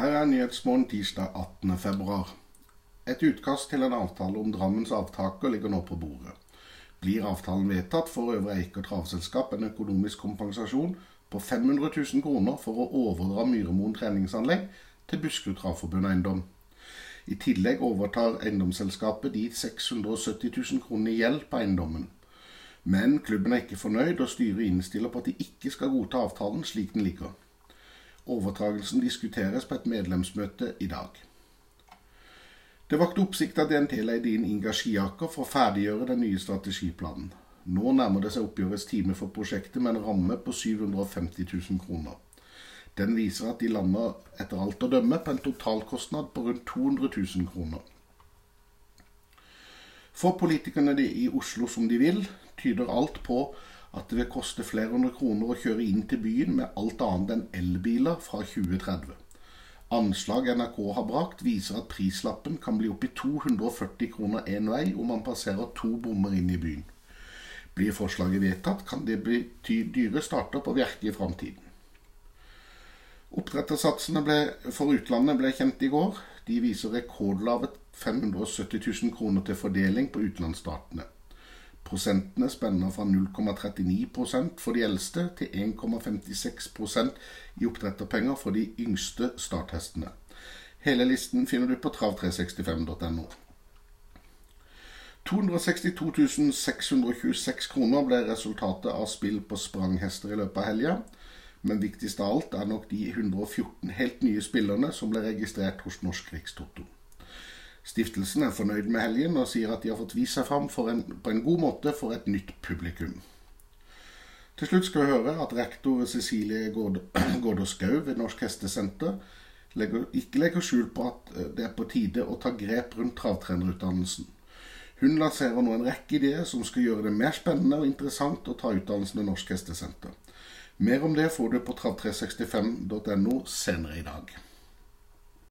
Her er Nyhetsmorgen tirsdag 18. februar. Et utkast til en avtale om Drammens avtaker ligger nå på bordet. Blir avtalen vedtatt, får Øvre Eiker travselskap en økonomisk kompensasjon på 500 000 kroner for å overdra Myremoen treningsanlegg til Buskerud Travforbund Eiendom. I tillegg overtar eiendomsselskapet de 670 000 kronene i gjeld på eiendommen. Men klubben er ikke fornøyd, og styret innstiller på at de ikke skal godta avtalen slik den ligger. Overtragelsen diskuteres på et medlemsmøte i dag. Det vakte oppsikt at DNT leide inn Inga Skiaker for å ferdiggjøre den nye strategiplanen. Nå nærmer det seg oppgjørets time for prosjektet med en ramme på 750 000 kroner. Den viser at de lander etter alt å dømme på en totalkostnad på rundt 200 000 kroner. For politikerne i Oslo som de vil, tyder alt på at det vil koste flere hundre kroner å kjøre inn til byen med alt annet enn elbiler fra 2030. Anslag NRK har brakt, viser at prislappen kan bli oppi 240 kroner én vei om man passerer to bommer inn i byen. Blir forslaget vedtatt, kan det bety dyre starter på Bjerke i framtiden. Oppdrettersatsene for utlandet ble kjent i går. De viser rekordlave 570 000 kroner til fordeling på utenlandsstatene. Prosentene spenner fra 0,39 for de eldste til 1,56% i oppdretterpenger for de yngste starthestene. Hele listen finner du på trav365.no. 262 626 kroner ble resultatet av spill på spranghester i løpet av helga. Men viktigst av alt er nok de 114 helt nye spillerne som ble registrert hos Norsk Rikstoto. Stiftelsen er fornøyd med helgen og sier at de har fått vist seg fram en, på en god måte for et nytt publikum. Til slutt skal vi høre at rektor Cecilie Gaarder Skau ved Norsk Hestesenter legger, ikke legger skjul på at eh, det er på tide å ta grep rundt travtrenerutdannelsen. Hun lanserer nå en rekke ideer som skal gjøre det mer spennende og interessant å ta utdannelsen ved Norsk Hestesenter. Mer om det får du på trav365.no senere i dag.